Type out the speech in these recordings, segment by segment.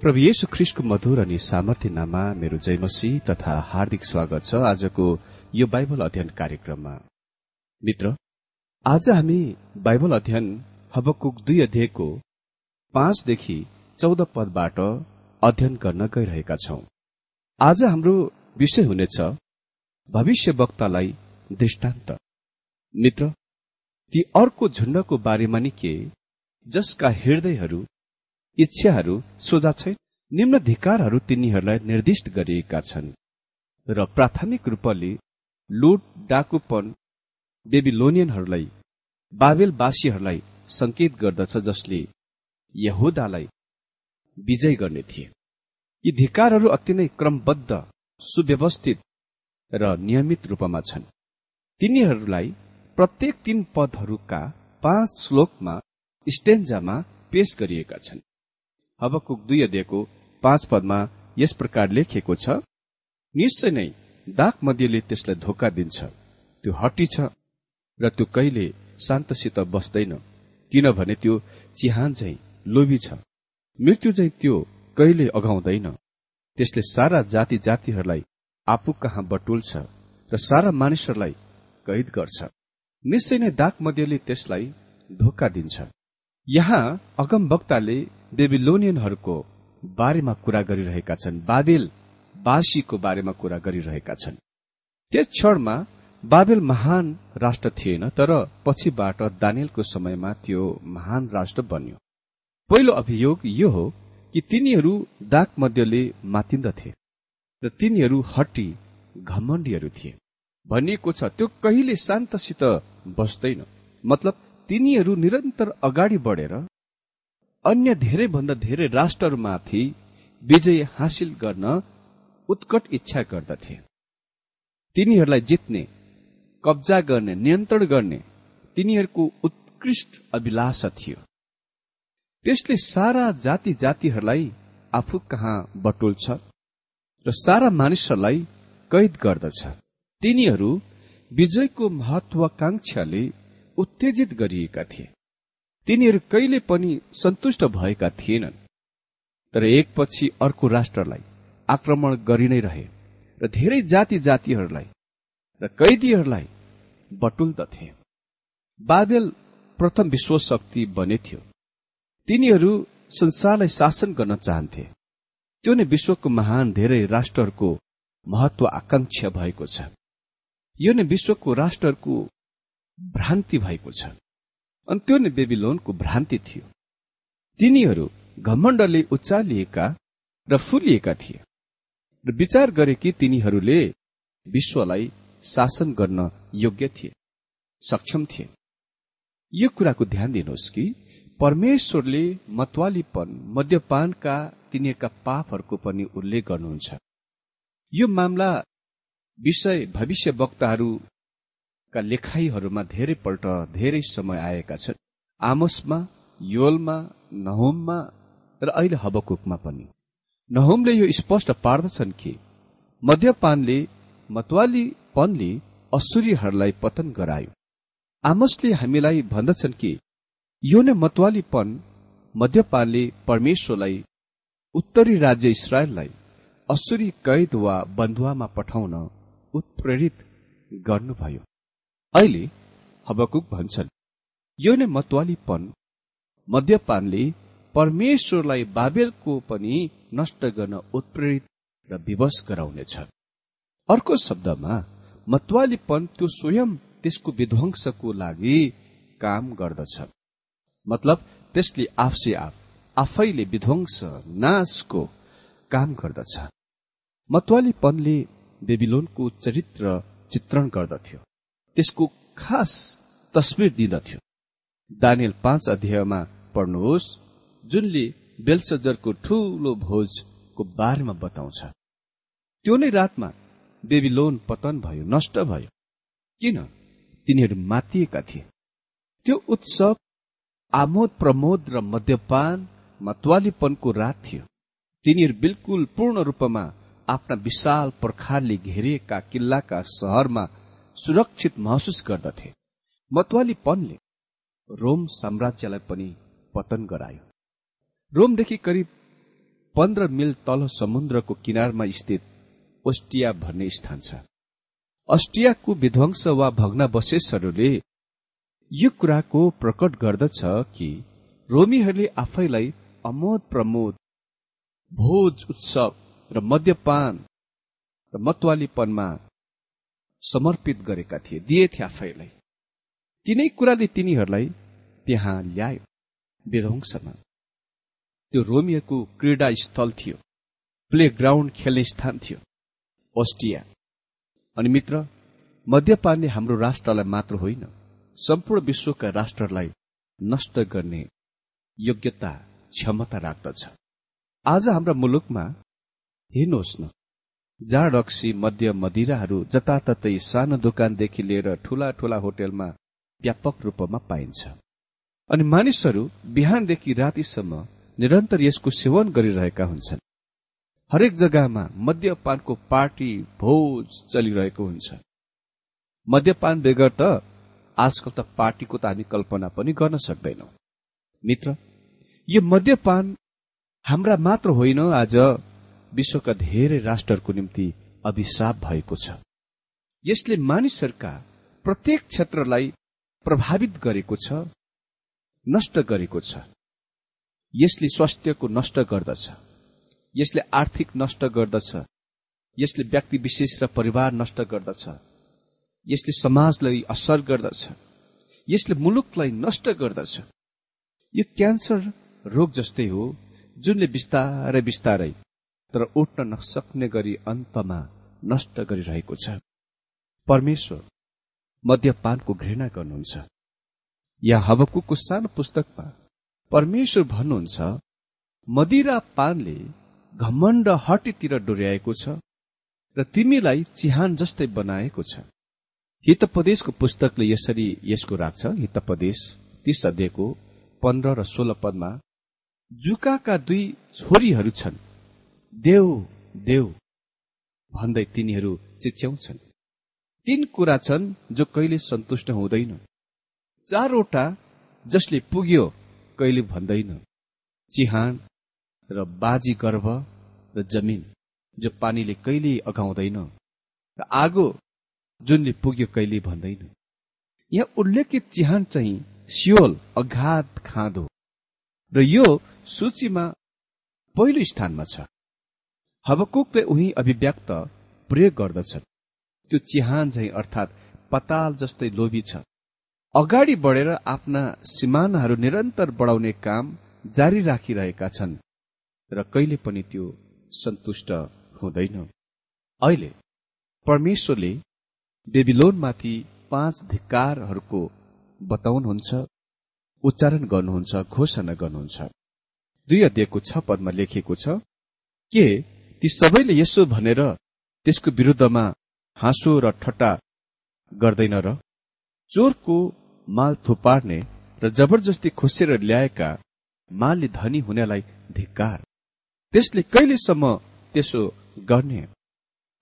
प्रभु येशु ख्रिस्टको मधुर अनि सामर्थ्य नाममा मेरो जयमसी तथा हार्दिक स्वागत छ आजको यो बाइबल अध्ययन कार्यक्रममा। मित्र आज हामी बाइबल अध्ययन हबकुक दुई अध्यायको पाँचदेखि चौध पदबाट अध्ययन गर्न गइरहेका छौं। आज हाम्रो विषय हुनेछ भविष्य वक्तालाई दृष्टान्त। मित्र ती अर्को झुण्डको बारेमा नि के जसका हृदयहरू इच्छाहरू सोझा छैन। निम्न धिकारहरू तिनीहरूलाई निर्दिष्ट गरिएका छन्। र प्राथमिक रूपले लुट डाकुपन बेबिलोनियनहरूलाई बाबेलवासीहरूलाई संकेत गर्दछ जसले यहुदालाई विजय गर्ने थिए। यी धिकारहरू अति नै क्रमबद्ध सुव्यवस्थित र नियमित रूपमा छन्। तिनीहरूलाई प्रत्येक तीन पदहरूका पाँच श्लोकमा स्टेन्जामा पेश गरिएका छन्। हबकुक दुई अध्ययको पाँच पदमा यस प्रकार लेखिएको छ निश्चय नै दाग मध्यले त्यसलाई धोका दिन्छ। त्यो हटी छ र त्यो कहिले शान्तसित बस्दैन किनभने त्यो चिहान झै लोभी छ। मृत्यु झै त्यो कहिले अघाउँदैन। त्यसले सारा जाति जातिहरूलाई आफू कहाँ बटुल्छ र सारा मानिसहरूलाई कैद गर्छ। निश्चय नै दाग मध्यले त्यसलाई धोका दिन्छ। यहाँ अगम वक्ताले बेबिलोनियनहरूको बारेमा कुरा गरिरहेका छन्। बाबेल बासीको बारेमा कुरा गरिरहेका छन्। त्यस क्षणमा बाबेल महान राष्ट्र थिएन तर पछिबाट दानियलको समयमा त्यो महान राष्ट्र बन्यो। पहिलो अभियोग यो हो कि तिनीहरू दाग मध्यले मातिन्दथे र तिनीहरू हट्टी घमण्डीहरू थिए। भनिएको छ त्यो कहिले शान्तसित बस्दैन। मतलब तिनीहरू निरन्तर अगाडि बढेर अन्य धेरैभन्दा धेरै राष्ट्रहरूमाथि विजय हासिल गर्न उत्कट इच्छा गर्दथे। तिनीहरूलाई जित्ने कब्जा गर्ने नियन्त्रण गर्ने तिनीहरूको उत्कृष्ट अभिलाषा थियो। त्यसले सारा जाति जातिहरूलाई आफू कहाँ बटुल्छ र सारा मानिसहरूलाई कैद गर्दछ। तिनीहरू विजयको महत्वाकांक्षाले उत्तेजित गरिएका थिए। तिनीहरू कहिले पनि सन्तुष्ट भएका थिएनन्। तर एकपछि अर्को राष्ट्रलाई आक्रमण गरि नै रहे र धेरै जाति जातिहरूलाई र कैदीहरूलाई बटुल्दथे बाबेल प्रथम विश्व शक्ति बनेथ्यो तिनीहरू संसारलाई शासन गर्न चाहन्थे। त्यो नै विश्वको महान धेरै राष्ट्रहरूको महत्व आकांक्षा भएको छ। यो नै विश्वको राष्ट्रहरूको भ्रान्ति भएको छ। अनि त्यो नै बेबिलोनको भ्रान्ति थियो। तिनीहरू घमण्डले उचालिएका र फुलिएका थिए र विचार गरे कि तिनीहरूले विश्वलाई शासन गर्न योग्य थिए सक्षम थिए। यो कुराको ध्यान दिनुहोस् कि परमेश्वरले मतवालीपन मद्यपानका तिनीहरूका पापहरूको पनि उल्लेख गर्नुहुन्छ। यो मामला विषय भविष्य वक्ताहरू का लेखाइहरूमा धेरैपल्ट धेरै समय आएका छन्। आमसमा योलमा नहोममा र अहिले हबकुकमा पनि। नहोमले यो स्पष्ट पार्दछन् कि मद्यपानले मतवालीपनले असुरीहरूलाई पतन गरायो। आमसले हामीलाई भन्दछन् कि यो नै मतवालीपन मध्यपानले परमेश्वरलाई उत्तरी राज्य इसरायललाई असुरी कैद वा बन्धुवामा पठाउन उत्प्रेरित गर्नुभयो। अहिले हबकुक भन्छन्। यो नै मतवालीपन मध्यपानले परमेश्वरलाई बाबेलको पनि नष्ट गर्न उत्प्रेरित र विवश गराउनेछ। अर्को शब्दमा मतवालीपन त्यो स्वयं त्यसको विध्वंसको लागि काम गर्दछ। मतलब त्यसले आफसे आफ आफैले विध्वंस नाशको काम गर्दछ। मतवालीपनले बेबिलोनको चरित्र चित्रण गर्दथ्यो। त्यसको खास तस्विर दिँदथ्यो। दानियल पाँच अध्यायमा पढ्नुहोस् जुनले बेलसजरको ठूलो भोजको बारेमा बताउँछ। त्यो नै रातमा बेबिलोन पतन भयो नष्ट भयो। किन? तिनीहरू मातिएका थिए। त्यो उत्सव आमोद प्रमोद र मद्यपान मतवालीपनको रात थियो। तिनीहरू बिल्कुल पूर्ण रूपमा आफ्ना विशाल पर्खालले घेरिएका किल्लाका सहरमा सुरक्षित महसुस गर्दथे। मतवालीपनले रोम साम्राज्यलाई पनि पतन गरायो। रोमदेखि करिब पन्ध्र मिल तल समुद्रको किनारमा स्थित ओस्टिया भन्ने स्थान छ। अस्ट्रियाको विध्वंस वा भग्नावशेषहरूले यो कुराको प्रकट गर्दछ कि रोमीहरूले आफैलाई अमोद प्रमोद भोज उत्सव र मद्यपान र मतवालीपनमा समर्पित गरेका थिए। दिएथे आफैलाई। तिनै कुराले तिनीहरूलाई त्यहाँ ल्यायो। विध्वंसमा। त्यो रोमियोको क्रीडा स्थल थियो। प्ले ग्राउन्ड खेल्ने स्थान थियो। ओस्टिया। अनि मित्र मद्यपानले हाम्रो राष्ट्रलाई मात्र होइन सम्पूर्ण विश्वका राष्ट्रलाई नष्ट गर्ने योग्यता क्षमता राख्दछ। आज हाम्रा मुलुकमा हेर्नुहोस् न। जाँड रक्सी मध्य मदिराहरू जताततै सानो दोकानदेखि लिएर ठूला ठूला होटेलमा व्यापक रूपमा पाइन्छ। अनि मानिसहरू बिहानदेखि रातिसम्म निरन्तर यसको सेवन गरिरहेका हुन्छन्। हरेक जग्गामा मद्यपानको पार्टी भोज चलिरहेको हुन्छ। मद्यपान बेगर त आजकल त पार्टीको त हामी कल्पना पनि गर्न सक्दैनौ। मित्र यो मद्यपान हाम्रा मात्र होइन आज विश्वका धेरै राष्ट्रहरूको निम्ति अभिशाप भएको छ। यसले मानिसहरूका प्रत्येक क्षेत्रलाई प्रभावित गरेको छ नष्ट गरेको छ। यसले स्वास्थ्यको नष्ट गर्दछ। यसले आर्थिक नष्ट गर्दछ। यसले व्यक्ति विशेष र परिवार नष्ट गर्दछ। यसले समाजलाई असर गर्दछ। यसले मुलुकलाई नष्ट गर्दछ। यो क्यान्सर रोग जस्तै हो जुनले बिस्तारै बिस्तारै तर उठ्न नसक्ने गरी अन्तमा नष्ट गरिरहेको छ। परमेश्वर मद्यपानको घृणा गर्नुहुन्छ। या हवकुको सानो पुस्तकमा परमेश्वर भन्नुहुन्छ मदिरा पानले घमण्ड हटीतिर डोर्याएको छ र तिमीलाई चिहान जस्तै बनाएको छ। हितपदेशको पुस्तकले यसरी यसको राख्छ। हितपदेश तीस अध्ययको पन्ध्र र सोह्र पदमा जुकाका दुई छोरीहरू छन्। देव देव भन्दै तिनीहरू चिच्याउँछन्। तीन कुरा छन् जो कहिले सन्तुष्ट हुँदैन। चारवटा जसले पुग्यो कहिले भन्दैन। चिहान र बाजी गर्भ र जमिन जो पानीले कहिले अघाउँदैन र आगो जुनले पुग्यो कहिले भन्दैन। यहाँ उल्लेखित चिहान चाहिँ सियोल अघात खाँदो र यो सूचीमा पहिलो स्थानमा छ। हवकुकले उही अभिव्यक्त प्रयोग गर्दछ त्यो चिहान झै अर्थात् पताल जस्तै लोभी छ। अगाडि बढेर आफ्ना सिमानाहरू निरन्तर बढाउने काम जारी राखिरहेका छन् र कहिले पनि त्यो सन्तुष्ट हुँदैन। अहिले परमेश्वरले बेबिलोनमाथि पाँच धिक्कारहरूको बताउनुहुन्छ उच्चारण गर्नुहुन्छ घोषणा गर्नुहुन्छ। दुई अध्ययको छ पदमा लेखिएको छ के ती सबैले यसो भनेर त्यसको विरुद्धमा हाँसो र ठट्टा गर्दैन र चोरको माल थुपार्ने र जबरजस्ती खोसेर ल्याएका मालले धनी हुनेलाई धिक्कार। त्यसले कहिलेसम्म त्यसो गर्ने?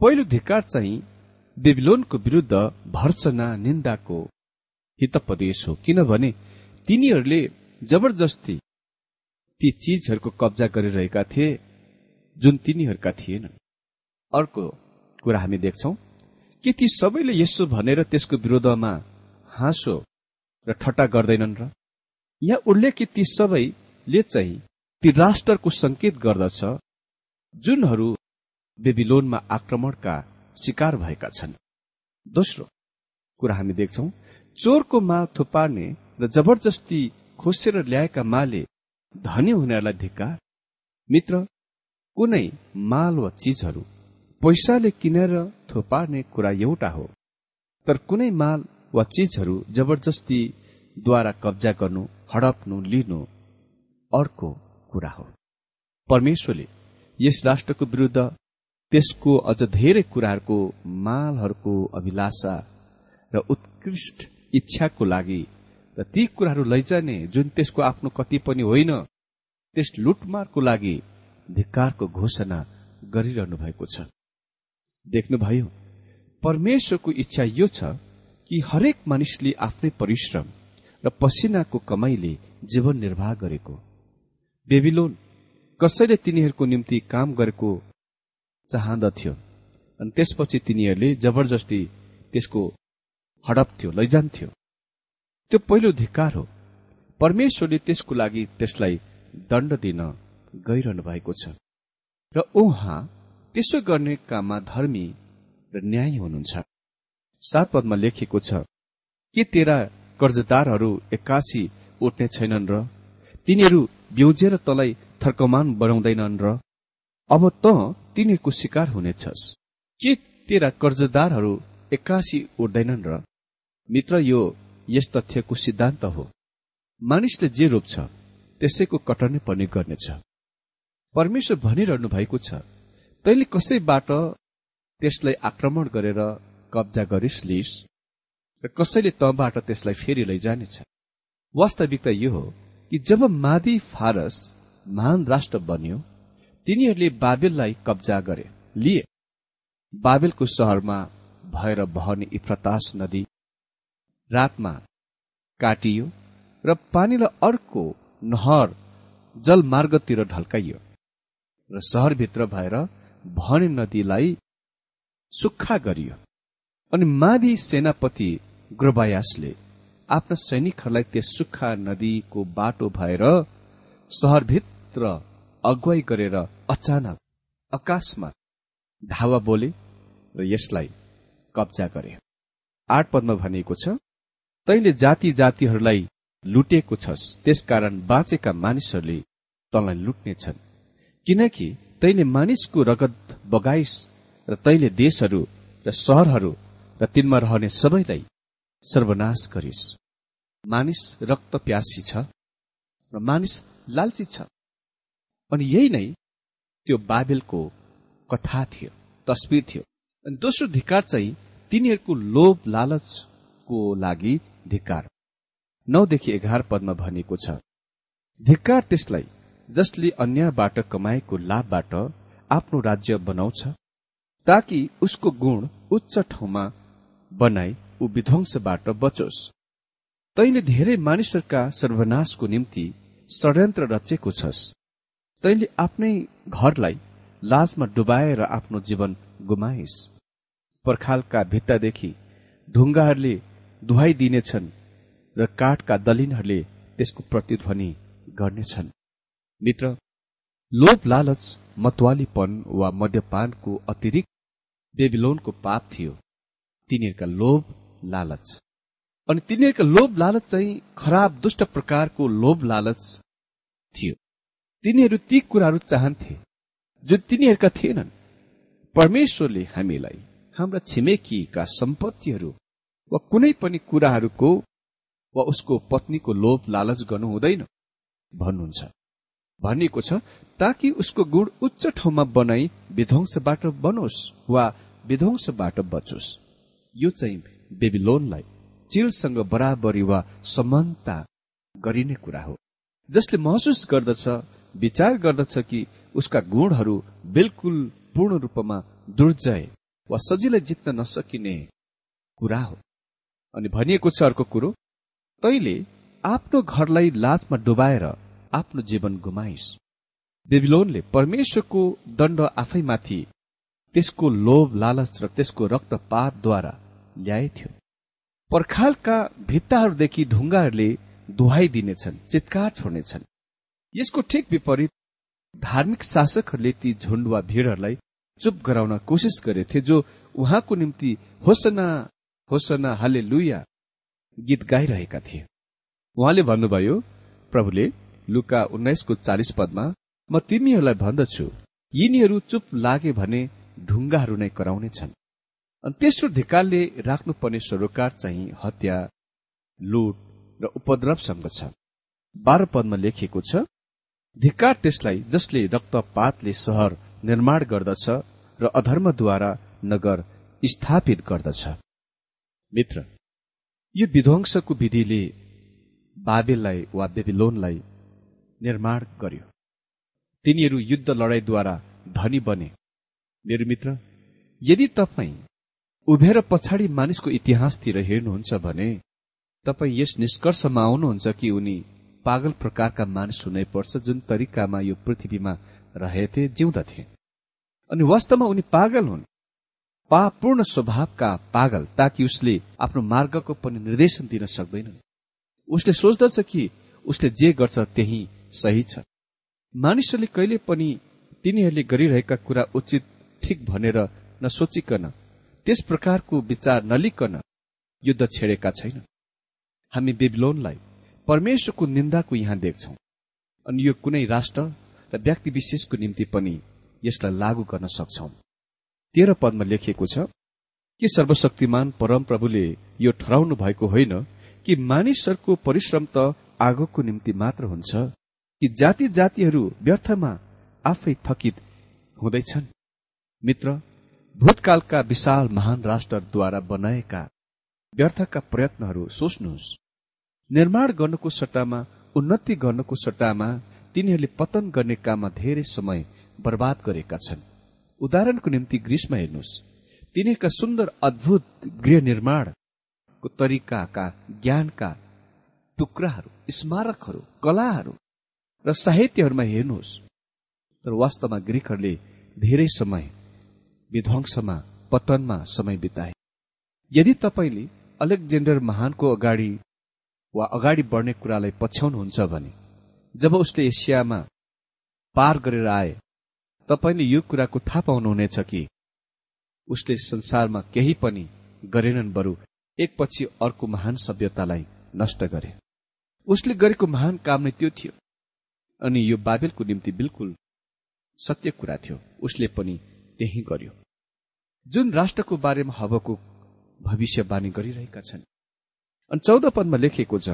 पहिलो धिक्कार चाहिँ बेबिलोनको विरूद्ध भर्सना निन्दाको हितपदेश हो। किनभने तिनीहरूले जबरजस्ती ती चिजहरूको कब्जा गरिरहेका थिए। जुन तिनीहरूका थिएनन्। अर्को कुरा हामी देख्छौ कि ती सबैले यसो भनेर त्यसको विरोधमा हाँसो र ठट्टा गर्दैनन् र? यहाँ उल्लेखित ती सबैले चाहिँ ती राष्ट्रको संकेत गर्दछ जुनहरू बेबिलोनमा आक्रमणका शिकार भएका छन्? दोस्रो कुरा हामी देख्छौ चोरको माल थुपार्ने र जबरजस्ती खोसेर ल्याएका माले धनी हुनेहरूलाई धिक्कार। मित्र कुनै माल वा चिजहरू पैसाले किनेर थुपार्ने कुरा एउटा हो। तर कुनै माल वा चिजहरू जबरजस्तीद्वारा कब्जा गर्नु हडप्नु लिनु अर्को कुरा हो। परमेश्वरले यस राष्ट्रको विरूद्ध त्यसको अझ धेरै कुराहरूको मालहरूको अभिलाषा र उत्कृष्ट इच्छाको लागि र ती कुराहरू लैजाने जुन त्यसको आफ्नो कति पनि होइन त्यस लुटमारको लागि धिक्कारको घोषणा गरिरहनु भएको छ। देख्नुभयो परमेश्वरको इच्छा यो छ कि हरेक मानिसले आफ्नै परिश्रम र पसिनाको कमाईले जीवन निर्वाह गरेको। बेबिलोन कसैले तिनीहरूको निम्ति काम गरेको चाहँदथ्यो अनि त्यसपछि तिनीहरूले जबरजस्ती त्यसको हडप्थ्यो लैजान्थ्यो। त्यो पहिलो धिक्कार हो। परमेश्वरले त्यसको लागि त्यसलाई दण्ड दिन गइरहनु भएको छ। र उहाँ त्यसो गर्ने काममा धर्मी र न्याय हुनुहुन्छ। सात पदमा लेखिएको छ के तेरा कर्जदारहरू एक्कासी उठ्ने छैनन् र? तिनीहरू ब्युजेर तलाई थर्कमान बनाउँदैनन् र? अब त तिनीहरूको शिकार हुनेछस्। के तेरा कर्जदारहरू एक्कासी उठ्दैनन् र? मित्र यो यस तथ्यको सिद्धान्त हो। मानिसले जे रोप्छ त्यसैको कटर्नै पर्ने गर्नेछ। परमेश्वर भनिरहनु भएको छ। तैले कसैबाट त्यसलाई आक्रमण गरेर कब्जा गरिस लिइस र कसैले तबाट त्यसलाई फेरि लैजानेछ। वास्तविकता यो हो कि जब मादी फारस महान राष्ट्र बन्यो तिनीहरूले बाबेललाई कब्जा गरे लिए। बाबेलको सहरमा भएर बहने इफ्रतास नदी रातमा काटियो र पानीलाई अर्को नहर जलमार्गतिर ढल्काइयो। र सहरभित्र भएर भने नदीलाई सुक्खा गरियो। अनि मादी सेनापति ग्रोबायासले आफ्ना सैनिकहरूलाई त्यस सुक्खा नदीको बाटो भएर सहरभित्र अगुवाई गरेर अचानक आकाशमा धावा बोले र यसलाई कब्जा गरे। आठ पदमा भनिएको छ तैले जाति जातिहरूलाई लुटेको छस् त्यसकारण बाँचेका मानिसहरूले तँलाई लुट्नेछन्। किनकि तैले मानिसको रगत बगाइस र तैले देशहरू र सहरहरू र तिनमा रहने सबैलाई सर्वनाश गरिस्। मानिस रक्त प्यासी छ र मानिस लालची छ। अनि यही नै त्यो बाबेलको कथा थियो तस्विर थियो। अनि दोस्रो धिकार चाहिँ तिनीहरूको लोभ लालचको लागि धिक्कार नौदेखि एघार पदमा भनिएको छ। धिक्कार त्यसलाई जसले अन्यबाट कमाएको लाभबाट आफ्नो राज्य बनाउँछ ताकि उसको गुण उच्च ठाउँमा बनाई ऊ विध्वंसबाट बचोस्। तैले धेरै मानिसहरूका सर्वनाशको निम्ति षड्यन्त्र रचेको छस्। तैले आफ्नै घरलाई लाजमा डुबाएर आफ्नो जीवन गुमाइस्। पर्खालका भित्तादेखि ढुङ्गाहरूले दुहाई दिनेछन् र काठका दलिनहरूले त्यसको प्रतिध्वनि गर्नेछन्। मित्र लोभ लालच मतवालीपन वा मद्यपानको अतिरिक्त बेबिलोनको पाप थियो। तिनीहरूका लोभ लालच। अनि तिनीहरूका लोभ लालच चाहिँ खराब दुष्ट प्रकारको लोभ लालच थियो। तिनीहरू ती कुराहरू चाहन्थे जो तिनीहरूका थिएनन्। परमेश्वरले हामीलाई हाम्रा छिमेकीका सम्पत्तिहरू वा कुनै पनि कुराहरूको वा उसको पत्नीको लोभ लालच गर्नु हुँदैन भन्नुहुन्छ। भनिएको छ ताकि उसको गुण उच्च ठाउँमा बनाई विध्वंसबाट बनोस् वा विध्वंसबाट बचोस्। यो चाहिँ बेबिलोनलाई चिलसँग बराबरी वा समानता गरिने कुरा हो। जसले महसुस गर्दछ विचार गर्दछ कि उसका गुणहरू बिल्कुल पूर्ण रूपमा दुर्जय वा सजिलै जित्न नसकिने कुरा हो। अनि भनिएको छ अर्को कुरो तैले आफ्नो घरलाई लाजमा डुबाएर आफ्नो जीवन गुमाइस्। बेबिलोनले परमेश्वरको दण्ड आफैमाथि त्यसको लोभ लालच र त्यसको रक्तपातद्वारा ल्याएथ्यो पर्खालका भित्ताहरूदेखि ढुङ्गाहरूले दुहाई दिनेछन् चितकार छोड्नेछन्। यसको ठिक विपरीत धार्मिक शासकहरूले ती झुण्ड वा भीड़हरूलाई चुप गराउन कोसिस गरेथे जो उहाँको निम्ति होसना होसना हाले लुया गीत गाइरहेका थिए। उहाँले भन्नुभयो प्रभुले लुका उन्नाइसको चालिस पदमा म तिमीहरूलाई भन्दछु यिनीहरू चुप लागे भने ढुङ्गाहरू नै कराउनेछन्। अनि तेस्रो धिकालले राख्नुपर्ने सरोकार चाहिँ हत्या लुट र उपद्रवसँग छ। बाह्र पदमा लेखिएको छ धिक्कार त्यसलाई जसले रक्तपातले सहर निर्माण गर्दछ र अधर्मद्वारा नगर स्थापित गर्दछ। मित्र यो विध्वंसको विधिले बाबेललाई वा बेबिलोनलाई निर्माण गर्यो। तिनीहरू युद्ध लडाईँद्वारा धनी बने। मेरो मित्र यदि तपाईँ उभेर पछाडि मानिसको इतिहासतिर हेर्नुहुन्छ भने तपाईँ यस निष्कर्षमा आउनुहुन्छ कि उनी पागल प्रकारका मानिस हुनै पर्छ जुन तरिकामा यो पृथ्वीमा रहेथे जिउँदथे। अनि वास्तवमा उनी पागल हुन्। पापूर्ण स्वभावका पागल ताकि उसले आफ्नो मार्गको पनि निर्देशन दिन सक्दैनन्। उसले सोच्दछ कि उसले जे गर्छ त्यही सही छ। मानिसहरूले कहिले पनि तिनीहरूले गरिरहेका कुरा उचित ठिक भनेर नसोचिकन त्यस प्रकारको विचार नलिकन युद्ध छेडेका छैन हामी बेबिलोनलाई परमेश्वरको निन्दाको यहाँ देख्छौ। अनि यो कुनै राष्ट्र र व्यक्ति विशेषको निम्ति पनि यसलाई लागू गर्न सक्छौ। तेह्र पदमा लेखिएको छ कि सर्वशक्तिमान परमप्रभुले यो ठहराउनु भएको होइन कि मानिसहरूको परिश्रम त आगोको निम्ति मात्र हुन्छ? कि जाति जातिहरू व्यर्थमा आफै थकित हुँदैछन्। मित्र भूतकालका विशाल महान राष्ट्रद्वारा बनाएका व्यर्थका प्रयत्नहरू सोच्नुहोस्। निर्माण गर्नको सट्टामा उन्नति गर्नको सट्टामा तिनीहरूले पतन गर्ने काममा धेरै समय बर्बाद गरेका छन्। उदाहरणको निम्ति ग्रीष्म हेर्नुहोस्। तिनीहरूका सुन्दर अद्भुत गृह निर्माणको तरिकाका ज्ञानका टुक्राहरू स्मारकहरू कलाहरू र साहित्यहरूमा हेर्नुहोस् तर वास्तवमा ग्रिकहरूले धेरै समय विध्वंसमा पतनमा समय बिताए। यदि तपाईँले अलेक्जेन्डर महानको अगाडि वा अगाडि बढ्ने कुरालाई पछ्याउनुहुन्छ भने जब उसले एसियामा पार गरेर आए तपाईँले यो कुराको थाहा पाउनुहुनेछ कि उसले संसारमा केही पनि गरेनन् बरु एकपछि अर्को महान सभ्यतालाई नष्ट गरे। उसले गरेको महान काम नै त्यो थियो। अनि यो बाबेलको निम्ति बिल्कुल सत्य कुरा थियो। उसले पनि त्यही गर्यो। जुन राष्ट्रको बारेमा हवको भविष्यवाणी गरिरहेका छन्। अनि चौध पदमा लेखिएको छ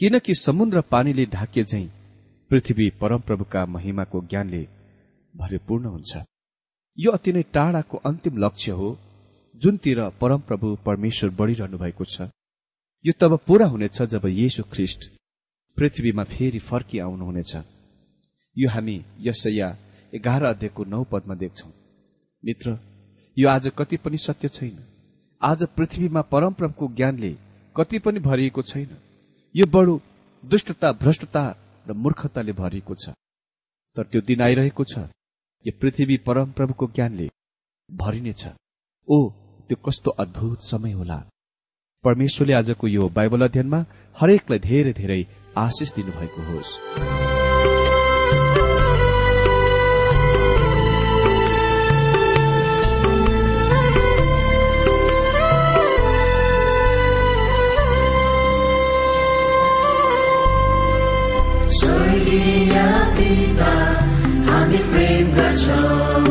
किनकि समुद्र पानीले ढाके झै पृथ्वी परमप्रभुका महिमाको ज्ञानले भरिपूर्ण हुन्छ। यो अति नै टाढाको अन्तिम लक्ष्य हो जुनतिर परमप्रभु परमेश्वर बढ़िरहनु भएको छ। यो तब पूरा हुनेछ जब येशु ख्रिष्ट पृथ्वीमा फेरि फर्की आउनुहुनेछ। यो हामी यसैया एघार अध्ययको नौ पदमा देख्छौ। मित्र यो आज कति पनि सत्य छैन। आज पृथ्वीमा परमप्रभुको ज्ञानले कति पनि भरिएको छैन। यो बडो दुष्टता भ्रष्टता र मूर्खताले भरिएको छ। तर त्यो दिन आइरहेको छ। यो पृथ्वी परम प्रभुको ज्ञानले भरिनेछ। ओ त्यो कस्तो अद्भुत समय होला। परमेश्वरले आजको यो बाइबल अध्ययनमा हरेकलाई धेरै धेरै आशिष दिनुभएको होस्। पिता हामी प्रेम गर्छौँ।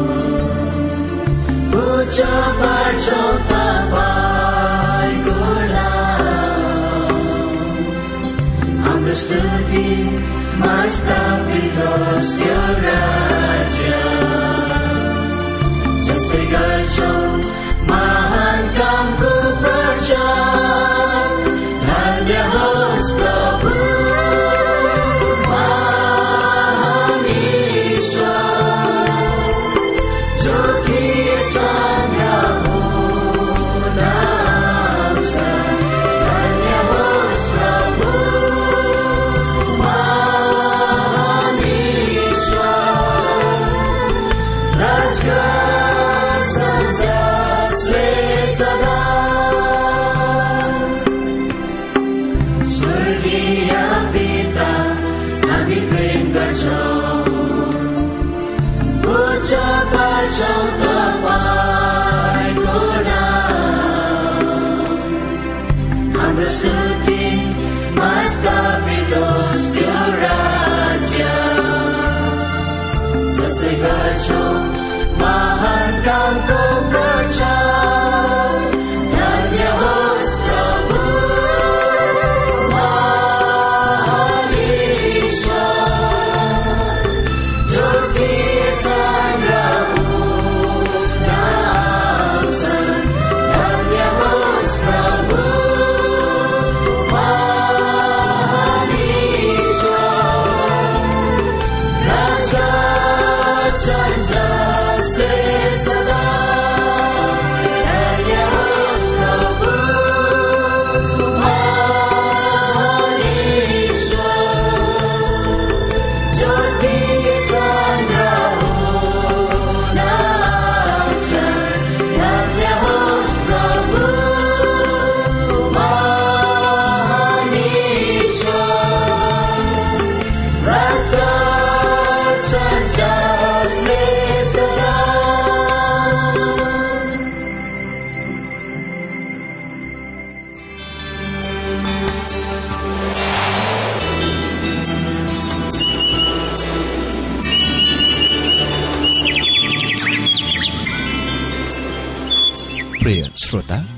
उच्च पार्छौँ तपाईँको understood be my stabilidad, Just say, God,